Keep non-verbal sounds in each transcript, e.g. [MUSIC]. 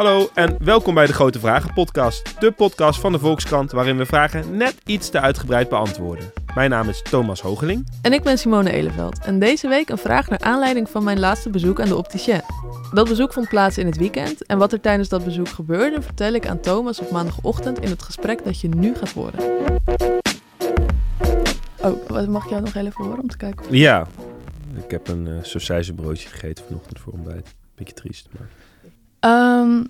Hallo en welkom bij de Grote Vragen podcast. De podcast van de Volkskrant waarin we vragen net iets te uitgebreid beantwoorden. Mijn naam is Thomas Hogeling. En ik ben Simone Eleveld. En deze week een vraag naar aanleiding van mijn laatste bezoek aan de opticien. Dat bezoek vond plaats in het weekend. En wat er tijdens dat bezoek gebeurde, vertel ik aan Thomas op maandagochtend in het gesprek dat je nu gaat horen. Oh, wat- mag ik jou nog even horen om te kijken? of- Ja, ik heb een uh, broodje gegeten vanochtend voor ontbijt. Beetje triest, maar... Ehm,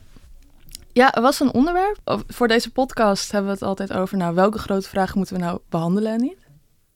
ja, er was een onderwerp. Voor deze podcast hebben we het altijd over, nou, welke grote vragen moeten we nou behandelen en niet?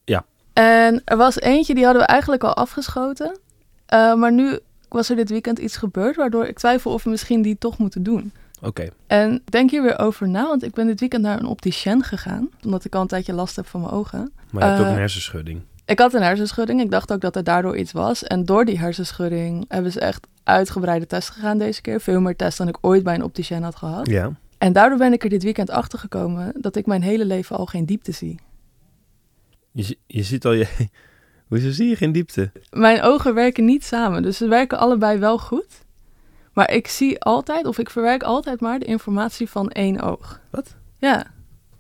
Ja. En er was eentje, die hadden we eigenlijk al afgeschoten. Eh, maar nu was er dit weekend iets gebeurd, waardoor ik twijfel of we misschien die toch moeten doen. Oké, En denk hier weer over na, want ik ben dit weekend naar een opticien gegaan. Omdat ik al een tijdje last heb van mijn ogen. maar je hebt ook Eh, een hersenschudding. Ik had een hersenschudding. Ik dacht ook dat er daardoor iets was. En door die hersenschudding hebben ze echt uitgebreide tests gegaan deze keer. Veel meer tests dan ik ooit bij een opticien had gehad. Ja. En daardoor ben ik er dit weekend achter gekomen dat ik mijn hele leven al geen diepte zie. Je, je ziet al je... [LAUGHS] Hoezo zie je geen diepte? Mijn ogen werken niet samen, dus ze werken allebei wel goed. Maar ik zie altijd, of ik verwerk altijd maar de informatie van één oog. Wat? Ja.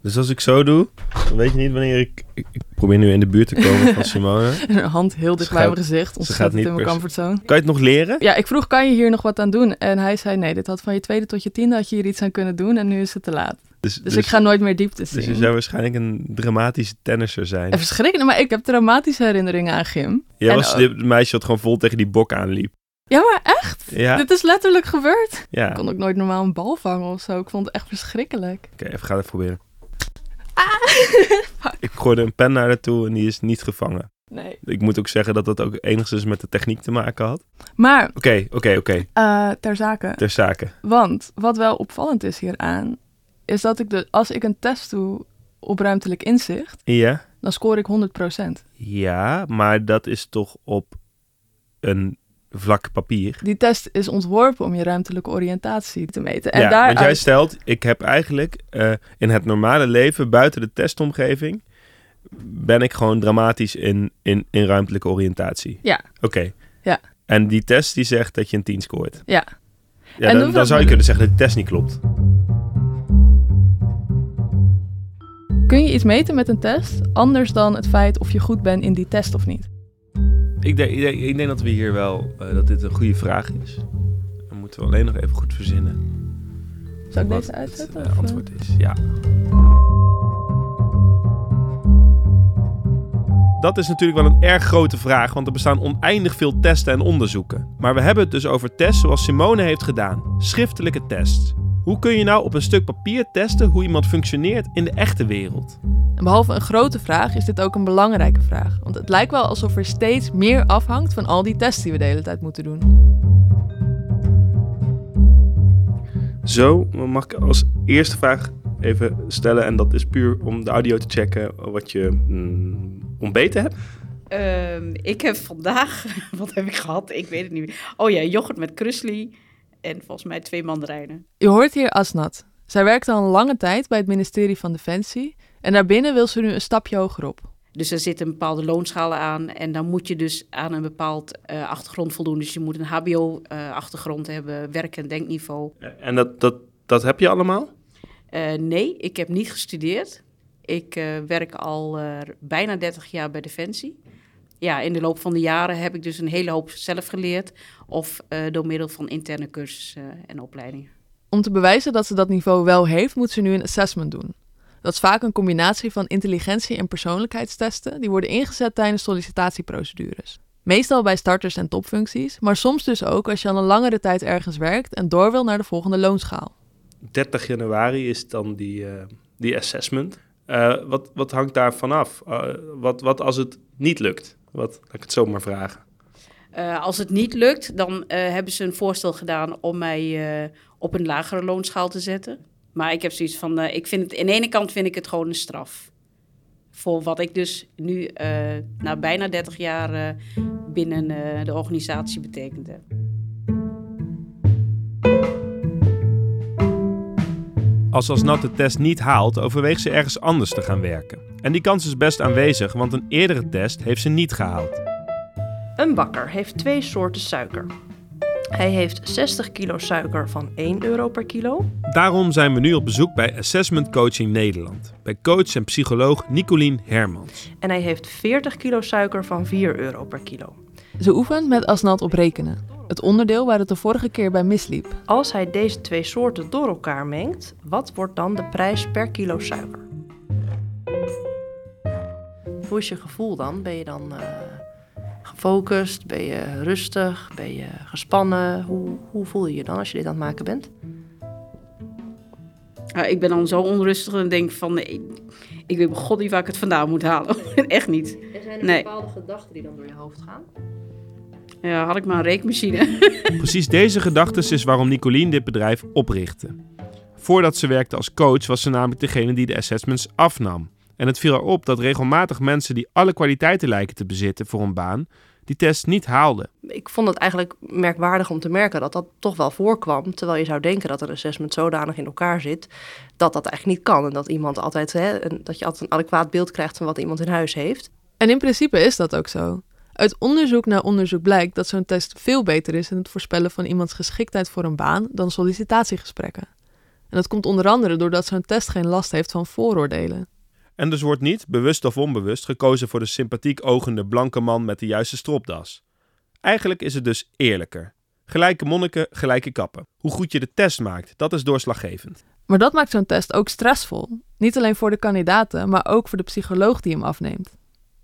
Dus als ik zo doe, dan weet je niet wanneer ik... Ik, ik probeer nu in de buurt te komen van [LAUGHS] Simone. En een hand heel dicht bij mijn gezicht, gaat ontzettend in mijn comfortzone. Kan je het nog leren? Ja, ik vroeg, kan je hier nog wat aan doen? En hij zei, nee, dit had van je tweede tot je tiende had je hier iets aan kunnen doen en nu is het te laat. Dus, Dus, ik ga nooit meer diepte zien. Dus je zou waarschijnlijk een dramatische tennisser zijn. En verschrikkelijk, maar ik heb traumatische herinneringen aan gym. Jij en was ook- dit meisje dat gewoon vol tegen die bok aanliep. Ja, maar echt? Ja, Dit is letterlijk gebeurd. ja. Ik Oké, kon ook nooit normaal een bal vangen of zo. Ik vond het echt verschrikkelijk. even ga het proberen. Ah. [LAUGHS] Ik gooide een pen naar haar toe en die is niet gevangen. Nee. Ik moet ook zeggen dat dat ook enigszins met de techniek te maken had. Maar, Oké, oké, oké. eh, ter zake. Ter zake. Want, wat wel opvallend is hieraan, is dat ik de, als ik een test doe op ruimtelijk inzicht, Ja? dan scoor ik 100%. Ja, maar dat is toch op een vlak papier. Die test is ontworpen om je ruimtelijke oriëntatie te meten. En ja, want jij stelt, ik heb eigenlijk eh, in het normale leven, buiten de testomgeving, ben ik gewoon dramatisch in, in, in ruimtelijke oriëntatie. Ja. Oké. Ja. En die test die zegt dat je een 10 scoort. Ja. Ja, En dan, dan zou je kunnen zeggen dat de test niet klopt. Kun je iets meten met een test, anders dan het feit of je goed bent in die test of niet? Ik denk, ik denk, ik denk dat we hier wel, eh, dat dit een goede vraag is. Dan moeten we alleen nog even goed verzinnen. Zou ik wat deze uitzetten? Het eh, eh? antwoord is, ja. Dat is natuurlijk wel een erg grote vraag, want er bestaan oneindig veel testen en onderzoeken. Maar we hebben het dus over tests zoals Simone heeft gedaan, schriftelijke tests. Hoe kun je nou op een stuk papier testen hoe iemand functioneert in de echte wereld? En behalve een grote vraag is dit ook een belangrijke vraag. Want het lijkt wel alsof er steeds meer afhangt van al die tests die we de hele tijd moeten doen. Zo mag ik als eerste vraag even stellen, en dat is puur om de audio te checken wat je mm, ontbeten hebt. Ehm, ik heb vandaag, [LAUGHS] wat heb ik gehad? Ik weet het niet meer. Oh ja, yoghurt met krusli en volgens mij twee mandarijnen. Je hoort hier Asnat. Zij werkt al een lange tijd bij het ministerie van Defensie. En daarbinnen wil ze nu een stapje hogerop. Dus er zit een bepaalde loonschaal aan en dan moet je dus aan een bepaald eh, achtergrond voldoen. Dus je moet een hbo-achtergrond hebben, werk- en denkniveau. En dat, dat, dat heb je allemaal? Eh, nee, ik heb niet gestudeerd. Ik eh, werk al eh, bijna 30 jaar bij Defensie. Ja, in de loop van de jaren heb ik dus een hele hoop zelf geleerd. Of eh, door middel van interne cursussen en opleidingen. Om te bewijzen dat ze dat niveau wel heeft, moet ze nu een assessment doen. Dat is vaak een combinatie van intelligentie- en persoonlijkheidstesten die worden ingezet tijdens sollicitatieprocedures. Meestal bij starters en topfuncties, maar soms dus ook als je al een langere tijd ergens werkt en door wil naar de volgende loonschaal. 30 januari is dan die, eh, die assessment. Eh, wat, wat hangt daar vanaf? Eh wat, wat als het niet lukt? Wat, laat ik het zo maar vragen. Eh, als het niet lukt, dan eh, hebben ze een voorstel gedaan om mij eh, op een lagere loonschaal te zetten. Maar ik heb zoiets van, eh, ik vind het, aan de ene kant vind ik het gewoon een straf. Voor wat ik dus nu eh, na bijna 30 jaar eh, binnen eh, de organisatie betekende. Als Asnat de test niet haalt, overweegt ze ergens anders te gaan werken. En die kans is best aanwezig, want een eerdere test heeft ze niet gehaald. Een bakker heeft twee soorten suiker. Hij heeft 60 kilo suiker van 1 euro per kilo. Daarom zijn we nu op bezoek bij Assessment Coaching Nederland. Bij coach en psycholoog Nicolien Hermans. En hij heeft 40 kilo suiker van 4 euro per kilo. Ze oefent met Asnat op rekenen. Het onderdeel waar het de vorige keer bij misliep. Als hij deze twee soorten door elkaar mengt, wat wordt dan de prijs per kilo suiker? Hoe is je gevoel dan? Ben je dan uh, gefocust? Ben je rustig? Ben je gespannen? Hoe, hoe voel je je dan als je dit aan het maken bent? Ik ben dan zo onrustig en denk van... Nee, ik weet god niet waar ik het vandaan moet halen. [LAUGHS] Echt niet. Er zijn er nee. bepaalde gedachten die dan door je hoofd gaan? Ja, had ik maar een reekmachine. [LAUGHS] Precies deze gedachten is waarom Nicolien dit bedrijf oprichtte. Voordat ze werkte als coach was ze namelijk degene die de assessments afnam. En het viel haar op dat regelmatig mensen die alle kwaliteiten lijken te bezitten voor een baan, die test niet haalden. Ik vond het eigenlijk merkwaardig om te merken dat dat toch wel voorkwam. Terwijl je zou denken dat een assessment zodanig in elkaar zit dat dat eigenlijk niet kan. En dat iemand altijd, hè, dat je altijd een adequaat beeld krijgt van wat iemand in huis heeft. En in principe is dat ook zo. Uit onderzoek naar onderzoek blijkt dat zo'n test veel beter is in het voorspellen van iemands geschiktheid voor een baan dan sollicitatiegesprekken. En dat komt onder andere doordat zo'n test geen last heeft van vooroordelen. En dus wordt niet, bewust of onbewust, gekozen voor de sympathiek ogende blanke man met de juiste stropdas. Eigenlijk is het dus eerlijker. Gelijke monniken, gelijke kappen. Hoe goed je de test maakt, dat is doorslaggevend. Maar dat maakt zo'n test ook stressvol. Niet alleen voor de kandidaten, maar ook voor de psycholoog die hem afneemt.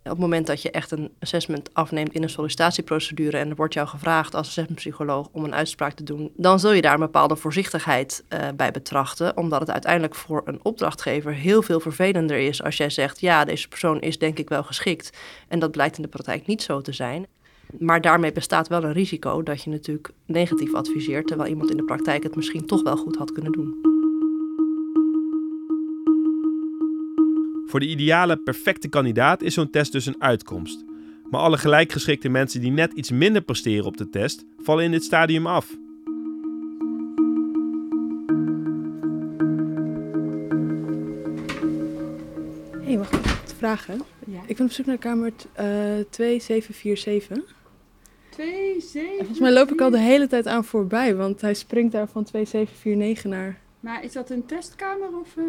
Op het moment dat je echt een assessment afneemt in een sollicitatieprocedure en er wordt jou gevraagd als assessmentpsycholoog om een uitspraak te doen, dan zul je daar een bepaalde voorzichtigheid uh, bij betrachten, omdat het uiteindelijk voor een opdrachtgever heel veel vervelender is als jij zegt, ja, deze persoon is denk ik wel geschikt en dat blijkt in de praktijk niet zo te zijn. Maar daarmee bestaat wel een risico dat je natuurlijk negatief adviseert, terwijl iemand in de praktijk het misschien toch wel goed had kunnen doen. Voor de ideale, perfecte kandidaat is zo'n test dus een uitkomst. Maar alle gelijkgeschikte mensen die net iets minder presteren op de test, vallen in dit stadium af. Hé, hey, wacht even. Vragen. Ja. Ik ben op zoek naar kamer uh, 2747. 2747? Volgens mij loop ik al de hele tijd aan voorbij, want hij springt daar van 2749 naar... Maar is dat een testkamer of... Uh...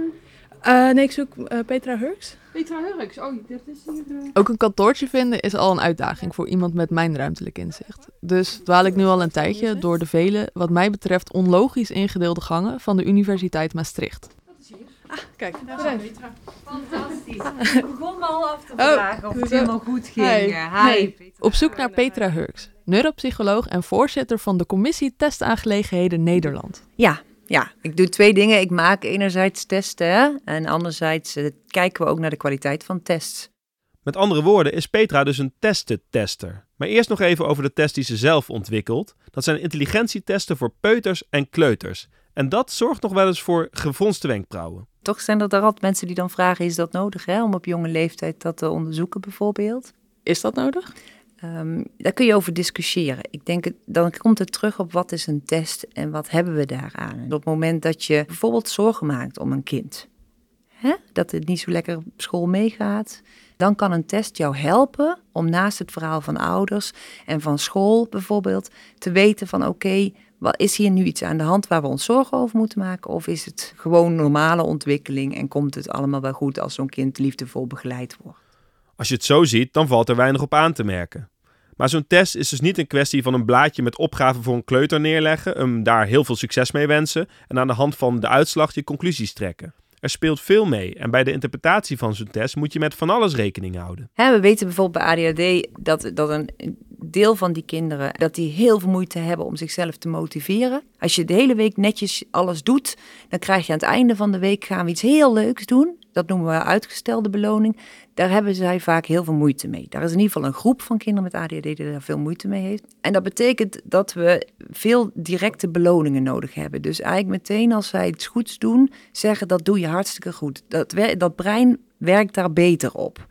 Uh, nee, ik zoek uh, Petra Hurks. Petra Hurks, oh, dat is hier... Uh... Ook een kantoortje vinden is al een uitdaging voor iemand met mijn ruimtelijk inzicht. Dus dwaal ik nu al een tijdje door de vele, wat mij betreft onlogisch ingedeelde gangen van de Universiteit Maastricht. Dat is hier. Ah, kijk. Daar is Petra. Fantastisch. Ik begon me al af te oh, vragen of het helemaal goed ging. Hi. Hi. Petra. Op zoek naar Petra Hurks, neuropsycholoog en voorzitter van de Commissie Testaangelegenheden Nederland. Ja, ja, ik doe twee dingen. Ik maak enerzijds testen en anderzijds uh, kijken we ook naar de kwaliteit van tests. Met andere woorden is Petra dus een tester. Maar eerst nog even over de test die ze zelf ontwikkelt. Dat zijn intelligentietesten voor peuters en kleuters. En dat zorgt nog wel eens voor gefronste wenkbrauwen. Toch zijn er daar altijd mensen die dan vragen: is dat nodig hè, om op jonge leeftijd dat te onderzoeken, bijvoorbeeld? Is dat nodig? Um, daar kun je over discussiëren. Ik denk, dan komt het terug op wat is een test en wat hebben we daaraan. op het moment dat je bijvoorbeeld zorgen maakt om een kind, hè, dat het niet zo lekker op school meegaat, dan kan een test jou helpen om naast het verhaal van ouders en van school bijvoorbeeld te weten van oké, wat is hier nu iets aan de hand waar we ons zorgen over moeten maken? Of is het gewoon normale ontwikkeling en komt het allemaal wel goed als zo'n kind liefdevol begeleid wordt? Als je het zo ziet, dan valt er weinig op aan te merken. Maar zo'n test is dus niet een kwestie van een blaadje met opgaven voor een kleuter neerleggen, hem daar heel veel succes mee wensen en aan de hand van de uitslag je conclusies trekken. Er speelt veel mee en bij de interpretatie van zo'n test moet je met van alles rekening houden. we weten bijvoorbeeld bij ADHD dat, dat een deel van die kinderen dat die heel veel moeite hebben om zichzelf te motiveren. Als je de hele week netjes alles doet, dan krijg je aan het einde van de week gaan we iets heel leuks doen dat noemen we uitgestelde beloning. Daar hebben zij vaak heel veel moeite mee. Daar is in ieder geval een groep van kinderen met ADHD die daar veel moeite mee heeft. En dat betekent dat we veel directe beloningen nodig hebben. Dus eigenlijk meteen als zij iets goeds doen, zeggen dat doe je hartstikke goed. Dat, dat brein werkt daar beter op.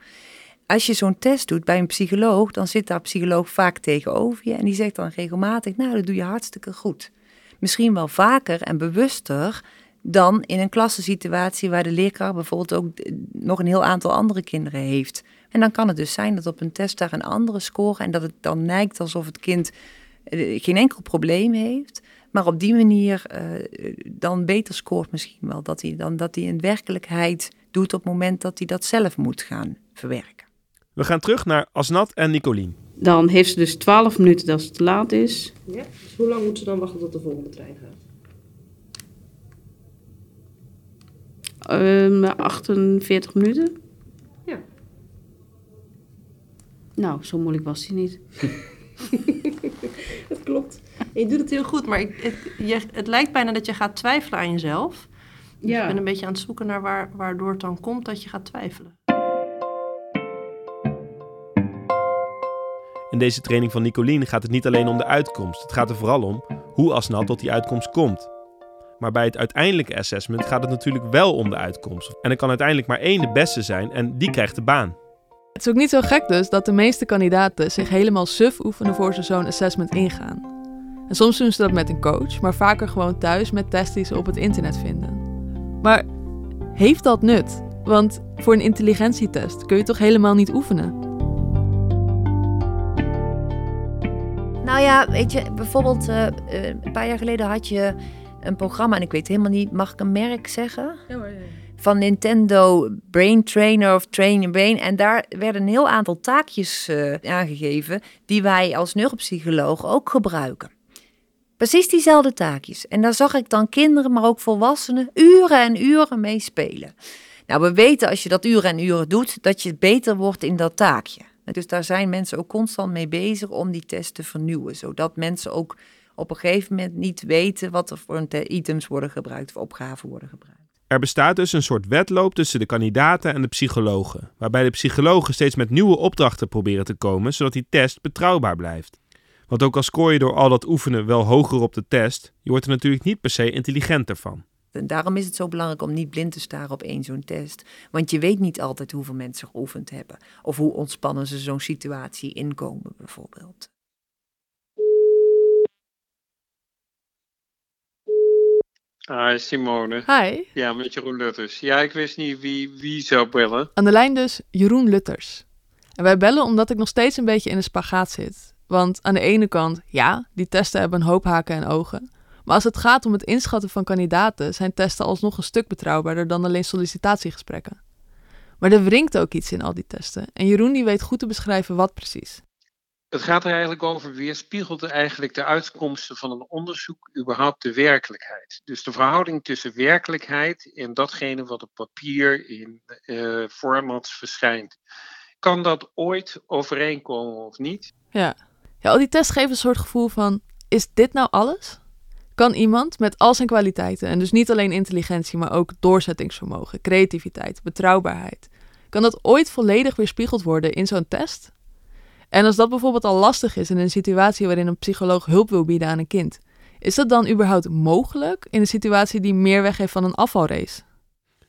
Als je zo'n test doet bij een psycholoog, dan zit daar psycholoog vaak tegenover je en die zegt dan regelmatig, nou dat doe je hartstikke goed. Misschien wel vaker en bewuster dan in een klassensituatie waar de leerkracht bijvoorbeeld ook nog een heel aantal andere kinderen heeft. En dan kan het dus zijn dat op een test daar een andere score en dat het dan lijkt alsof het kind eh, geen enkel probleem heeft. Maar op die manier eh, dan beter scoort misschien wel. Dat hij dan dat hij in werkelijkheid doet op het moment dat hij dat zelf moet gaan verwerken. We gaan terug naar Asnat en Nicolien. Dan heeft ze dus 12 minuten als het te laat is. Ja, dus hoe lang moet ze dan wachten tot de volgende trein gaat? Ehm 48 minuten. Ja. Nou, zo moeilijk was die niet. [LAUGHS] Dat klopt. Je doet het heel goed, maar ik, het, je, het lijkt bijna dat je gaat twijfelen aan jezelf. Dus ik ben een beetje aan het zoeken naar waar, waardoor het dan komt dat je gaat twijfelen. In deze training van Nicolien gaat het niet alleen om de uitkomst. Het gaat er vooral om hoe Asnat tot die uitkomst komt. Maar bij het uiteindelijke assessment gaat het natuurlijk wel om de uitkomst. En er kan uiteindelijk maar één de beste zijn en die krijgt de baan. Het is ook niet zo gek dus dat de meeste kandidaten zich helemaal suf oefenen voor ze zo'n assessment ingaan. En soms doen ze dat met een coach, maar vaker gewoon thuis met tests die ze op het internet vinden. Maar heeft dat nut? Want voor een intelligentietest kun je toch helemaal niet oefenen? Nou ja, weet je, bijvoorbeeld eh, eh, een paar jaar geleden had je een programma, en ik weet helemaal niet, mag ik een merk zeggen? Van Nintendo Brain Trainer of Train Your Brain. En daar werden een heel aantal taakjes eh, aangegeven die wij als neuropsycholoog ook gebruiken. Precies diezelfde taakjes. En daar zag ik dan kinderen, maar ook volwassenen, uren en uren mee spelen. Nou, we weten als je dat uren en uren doet, dat je beter wordt in dat taakje. Dus daar zijn mensen ook constant mee bezig om die test te vernieuwen. Zodat mensen ook op een gegeven moment niet weten wat er voor items worden gebruikt of opgaven worden gebruikt. Er bestaat dus een soort wedloop tussen de kandidaten en de psychologen, waarbij de psychologen steeds met nieuwe opdrachten proberen te komen, zodat die test betrouwbaar blijft. Want ook al scoor je door al dat oefenen wel hoger op de test, je wordt er natuurlijk niet per se intelligenter van. En daarom is het zo belangrijk om niet blind te staren op één zo'n test. Want je weet niet altijd hoeveel mensen geoefend hebben. Of hoe ontspannen ze zo'n situatie inkomen, bijvoorbeeld. Hi Simone. Hi, Ja, met Jeroen Lutters. Ja, ik wist niet wie, wie zou bellen. aan de lijn dus Jeroen Lutters. En wij bellen omdat ik nog steeds een beetje in de spagaat zit. Want aan de ene kant, ja, die testen hebben een hoop haken en ogen. Maar als het gaat om het inschatten van kandidaten, zijn testen alsnog een stuk betrouwbaarder dan alleen sollicitatiegesprekken. Maar er wringt ook iets in al die testen. En Jeroen die weet goed te beschrijven wat precies. Het gaat er eigenlijk over, weerspiegelt er eigenlijk de uitkomsten van een onderzoek überhaupt de werkelijkheid? Dus de verhouding tussen werkelijkheid en datgene wat op papier in eh, formats verschijnt. Kan dat ooit overeenkomen of niet? Ja. ja, al die tests geven een soort gevoel van, is dit nou alles? Kan iemand met al zijn kwaliteiten, en dus niet alleen intelligentie, maar ook doorzettingsvermogen, creativiteit, betrouwbaarheid, kan dat ooit volledig weerspiegeld worden in zo'n test? En als dat bijvoorbeeld al lastig is in een situatie waarin een psycholoog hulp wil bieden aan een kind, is dat dan überhaupt mogelijk in een situatie die meer weggeeft van een afvalrace?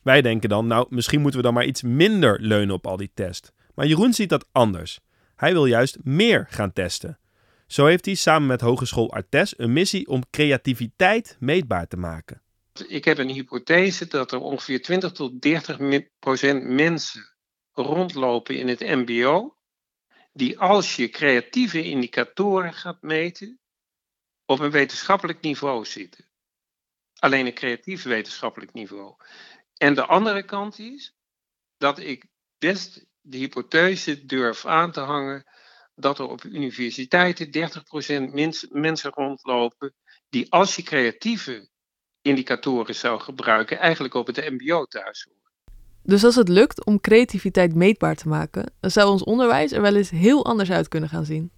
Wij denken dan, nou, misschien moeten we dan maar iets minder leunen op al die test. Maar Jeroen ziet dat anders. Hij wil juist meer gaan testen. Zo heeft hij samen met Hogeschool Artes een missie om creativiteit meetbaar te maken. Ik heb een hypothese dat er ongeveer 20 tot 30 mi- procent mensen rondlopen in het MBO, die als je creatieve indicatoren gaat meten, op een wetenschappelijk niveau zitten. Alleen een creatief wetenschappelijk niveau. En de andere kant is dat ik best de hypothese durf aan te hangen dat er op universiteiten 30% mens, mensen rondlopen die als je creatieve indicatoren zou gebruiken, eigenlijk op het MBO thuis horen. Dus als het lukt om creativiteit meetbaar te maken, dan zou ons onderwijs er wel eens heel anders uit kunnen gaan zien.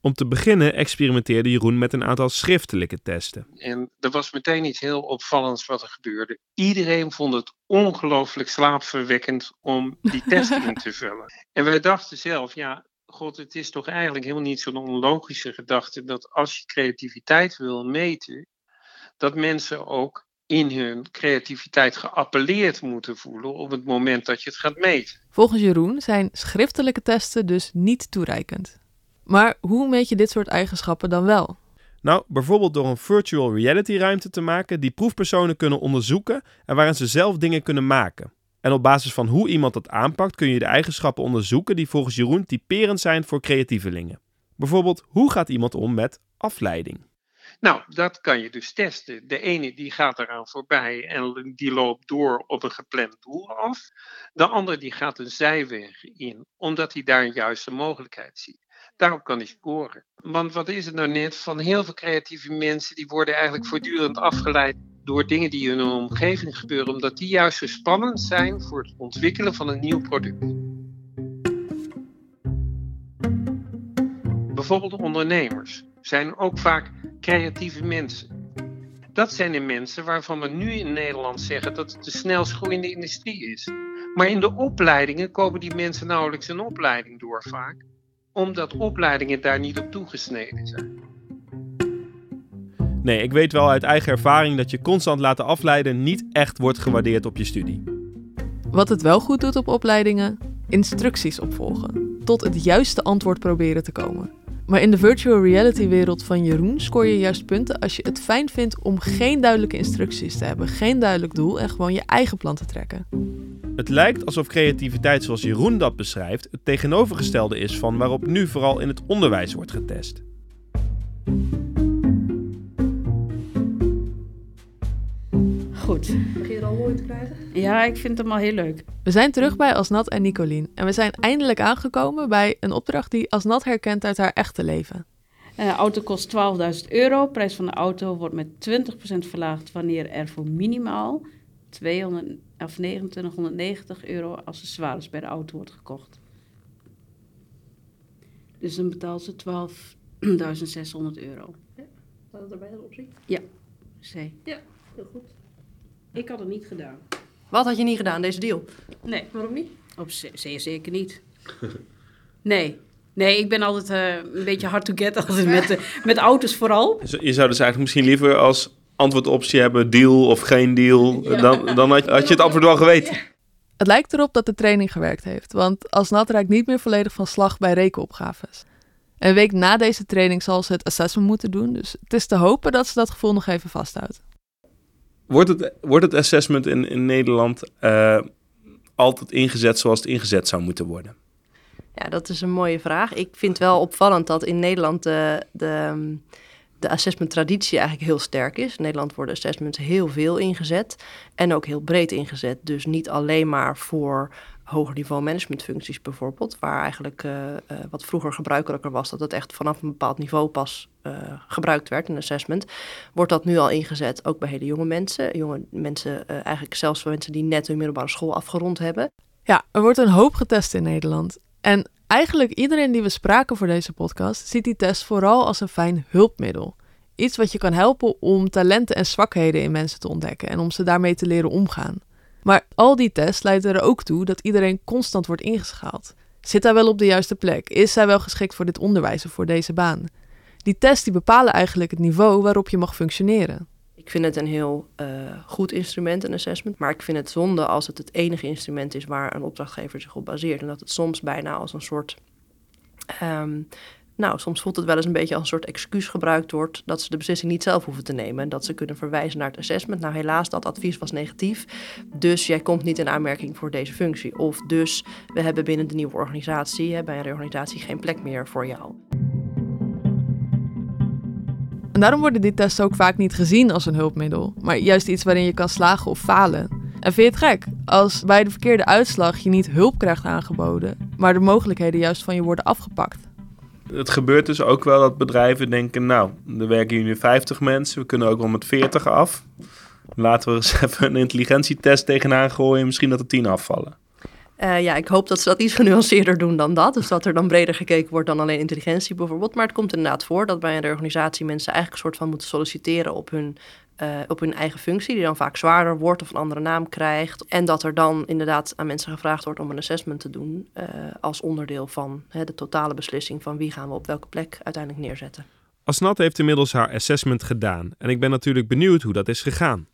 Om te beginnen experimenteerde Jeroen met een aantal schriftelijke testen. En er was meteen iets heel opvallends wat er gebeurde. Iedereen vond het ongelooflijk slaapverwekkend om die [LAUGHS] test in te vullen. En wij dachten zelf, ja, god, het is toch eigenlijk helemaal niet zo'n onlogische gedachte dat als je creativiteit wil meten, dat mensen ook in hun creativiteit geappelleerd moeten voelen op het moment dat je het gaat meten. Volgens Jeroen zijn schriftelijke testen dus niet toereikend. Maar hoe meet je dit soort eigenschappen dan wel? Nou, bijvoorbeeld door een virtual reality ruimte te maken die proefpersonen kunnen onderzoeken en waarin ze zelf dingen kunnen maken. En op basis van hoe iemand dat aanpakt kun je de eigenschappen onderzoeken die volgens Jeroen typerend zijn voor creatievelingen. Bijvoorbeeld, hoe gaat iemand om met afleiding? Nou, dat kan je dus testen. De ene die gaat eraan voorbij en die loopt door op een gepland doel af. De andere die gaat een zijweg in, omdat hij daar een juiste mogelijkheid ziet. Daarop kan hij scoren. Want wat is het nou net van heel veel creatieve mensen, die worden eigenlijk voortdurend afgeleid door dingen die in hun omgeving gebeuren, omdat die juist zo spannend zijn voor het ontwikkelen van een nieuw product. Bijvoorbeeld ondernemers zijn ook vaak creatieve mensen. Dat zijn de mensen waarvan we nu in Nederland zeggen dat het de snelst groeiende industrie is. Maar in de opleidingen komen die mensen nauwelijks een opleiding door vaak, omdat opleidingen daar niet op toegesneden zijn. Nee, ik weet wel uit eigen ervaring dat je constant laten afleiden niet echt wordt gewaardeerd op je studie. Wat het wel goed doet op opleidingen, instructies opvolgen. Tot het juiste antwoord proberen te komen. Maar in de virtual reality wereld van Jeroen scoor je juist punten als je het fijn vindt om geen duidelijke instructies te hebben, geen duidelijk doel en gewoon je eigen plan te trekken. Het lijkt alsof creativiteit zoals Jeroen dat beschrijft het tegenovergestelde is van waarop nu vooral in het onderwijs wordt getest. Goed. Begin je er al mooi te krijgen? Ja, ik vind hem al heel leuk. We zijn terug bij Asnat en Nicolien en we zijn eindelijk aangekomen bij een opdracht die Asnat herkent uit haar echte leven. Een auto kost 12.000 euro. Prijs van de auto wordt met 20% verlaagd wanneer er voor minimaal 200, of 2990 euro accessoires bij de auto wordt gekocht. Dus dan betaalt ze 12.600 euro. Staat het erbij als optie? C. Heel goed. Ik had het niet gedaan. Wat had je niet gedaan, deze deal? Nee, Waarom niet? op zeer zeker niet. [LAUGHS] Nee. Nee, ik ben altijd eh, een beetje hard to get [LAUGHS] altijd met, met auto's vooral. Je zou dus eigenlijk misschien liever als antwoordoptie hebben deal of geen deal. Dan, dan had, had je het antwoord wel geweten. Het lijkt erop dat de training gewerkt heeft, want Asnat raakt niet meer volledig van slag bij rekenopgaves. Een week na deze training zal ze het assessment moeten doen, dus het is te hopen dat ze dat gevoel nog even vasthoudt. Wordt het, wordt het assessment in, in Nederland eh, altijd ingezet zoals het ingezet zou moeten worden? Ja, dat is een mooie vraag. Ik vind wel opvallend dat in Nederland de, de, de assessment traditie eigenlijk heel sterk is. In Nederland worden assessments heel veel ingezet en ook heel breed ingezet. Dus niet alleen maar voor hoger niveau managementfuncties bijvoorbeeld, waar eigenlijk eh, eh, wat vroeger gebruikelijker was, dat het echt vanaf een bepaald niveau pas eh, gebruikt werd, een assessment, wordt dat nu al ingezet, ook bij hele jonge mensen. Jonge mensen, eigenlijk zelfs voor mensen die net hun middelbare school afgerond hebben. Ja, er wordt een hoop getest in Nederland. En eigenlijk iedereen die we spraken voor deze podcast ziet die test vooral als een fijn hulpmiddel. Iets wat je kan helpen om talenten en zwakheden in mensen te ontdekken en om ze daarmee te leren omgaan. Maar al die tests leiden er ook toe dat iedereen constant wordt ingeschaald. Zit hij wel op de juiste plek? Is hij wel geschikt voor dit onderwijs of voor deze baan? Die tests die bepalen eigenlijk het niveau waarop je mag functioneren. Ik vind het een heel eh, goed instrument, een assessment. Maar ik vind het zonde als het het enige instrument is waar een opdrachtgever zich op baseert. En dat het soms bijna als een soort. ehm, nou, soms voelt het wel eens een beetje als een soort excuus gebruikt wordt. dat ze de beslissing niet zelf hoeven te nemen. En dat ze kunnen verwijzen naar het assessment. Nou, helaas, dat advies was negatief. Dus jij komt niet in aanmerking voor deze functie. Of dus we hebben binnen de nieuwe organisatie, bij een reorganisatie, geen plek meer voor jou. En daarom worden die tests ook vaak niet gezien als een hulpmiddel, maar juist iets waarin je kan slagen of falen. En vind je het gek als bij de verkeerde uitslag je niet hulp krijgt aangeboden, maar de mogelijkheden juist van je worden afgepakt? Het gebeurt dus ook wel dat bedrijven denken, nou, er werken hier nu 50 mensen, we kunnen ook wel met 40 af. Laten we eens [LAUGHS] even een intelligentietest tegenaan gooien, misschien dat er 10 afvallen. Eh, ja, ik hoop dat ze dat iets [LAUGHS] genuanceerder doen dan dat. Dus dat er dan breder gekeken wordt dan alleen intelligentie bijvoorbeeld. Maar het komt inderdaad voor dat bij een reorganisatie mensen eigenlijk een soort van moeten solliciteren op hun, eh, op hun eigen functie. Die dan vaak zwaarder wordt of een andere naam krijgt. En dat er dan inderdaad aan mensen gevraagd wordt om een assessment te doen. eh, als onderdeel van hè, de totale beslissing van wie gaan we op welke plek uiteindelijk neerzetten. Asnat heeft inmiddels haar assessment gedaan en ik ben natuurlijk benieuwd hoe dat is gegaan.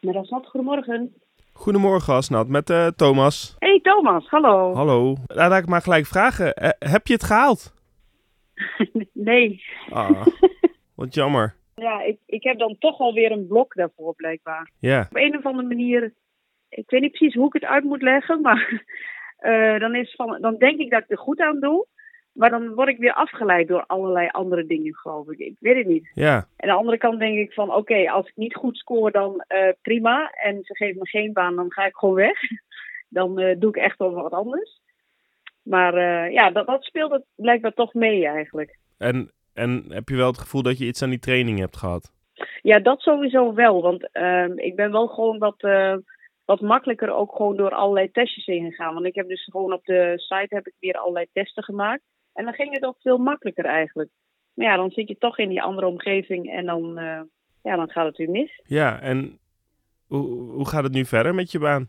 Met Asnat, goedemorgen. Goedemorgen Asnat, met eh, Thomas. Hey Thomas, hallo. Hallo. Laat ik maar gelijk vragen, heb je het gehaald? [LAUGHS] Nee. Ah, [LAUGHS] wat jammer. Ja, ik, ik heb dan toch alweer een blok daarvoor blijkbaar. Ja, Op een of andere manier, ik weet niet precies hoe ik het uit moet leggen, [LAUGHS] maar eh, dan, is van, dan denk ik dat ik er goed aan doe. Maar dan word ik weer afgeleid door allerlei andere dingen, geloof ik. Ik weet het niet. Ja, En aan de andere kant denk ik van, oké, als ik niet goed scoor, dan eh, prima. En ze geven me geen baan, dan ga ik gewoon weg. [LAUGHS] Dan eh, doe ik echt wel wat anders. Maar ja, dat, dat speelt het blijkbaar toch mee eigenlijk. en, en heb je wel het gevoel dat je iets aan die training hebt gehad? Ja, dat sowieso wel. Want ehm, ik ben wel gewoon wat, eh, wat makkelijker ook gewoon door allerlei testjes heen gegaan. Want ik heb dus gewoon op de site heb ik weer allerlei testen gemaakt. En dan ging het ook veel makkelijker eigenlijk. Maar ja, dan zit je toch in die andere omgeving en dan, eh, ja, dan gaat het weer mis. Ja, en hoe, hoe gaat het nu verder met je baan?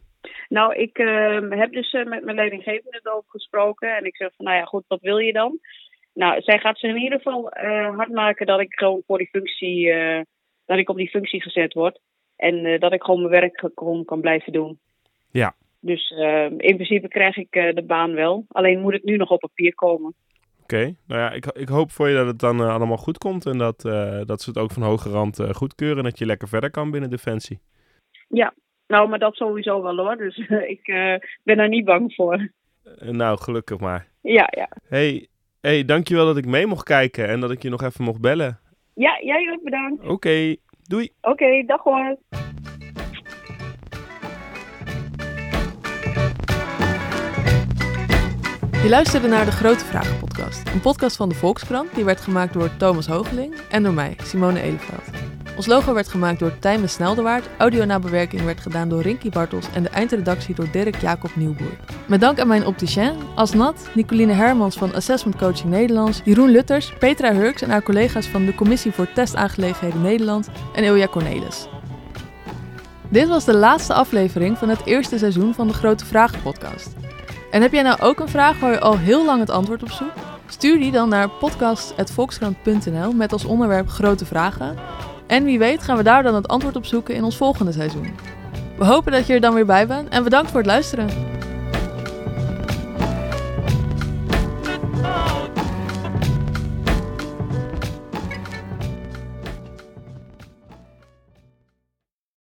Nou, ik ehm, heb dus eh, met mijn leidinggevende erover gesproken. En ik zeg van, nou ja, goed, wat wil je dan? Nou, zij gaat ze in ieder geval eh, hard maken dat ik gewoon voor die functie, eh, dat ik op die functie gezet word. En eh, dat ik gewoon mijn werk gewoon kan blijven doen. Ja. Dus ehm, in principe krijg ik de baan wel. Alleen moet het nu nog op papier komen. Oké, nou ja, ik, ik hoop voor je dat het dan allemaal goed komt en dat, dat ze het ook van hoge rand goedkeuren en dat je lekker verder kan binnen Defensie. Ja, nou, maar dat sowieso wel hoor. Dus [LAUGHS] ik ben daar niet bang voor. Nou, gelukkig maar. Ja, ja. hey, hey, dankjewel dat ik mee mocht kijken en dat ik je nog even mocht bellen. Ja, jij ook bedankt. Oké, doei. Oké, dag hoor. Je luisterde naar de Grote Vragen podcast. Een podcast van de Volkskrant die werd gemaakt door Thomas Hoogeling en door mij, Simone Eleveld. Ons logo werd gemaakt door Tijmen Sneldewaard, audionabewerking werd gedaan door Rinky Bartels en de eindredactie door Dirk Jacob Nieuwboer. Met dank aan mijn opticien, Asnat, Nicoline Hermans van Assessment Coaching Nederlands, Jeroen Lutters, Petra Hurks en haar collega's van de Commissie voor Testaangelegenheden Nederland en Ilja Cornelis. Dit was de laatste aflevering van het eerste seizoen van de Grote Vragen podcast. En heb jij nou ook een vraag waar je al heel lang het antwoord op zoekt? Stuur die dan naar podcast.volkskrant.nl met als onderwerp grote vragen. En wie weet gaan we daar dan het antwoord op zoeken in ons volgende seizoen. We hopen dat je er dan weer bij bent en bedankt voor het luisteren.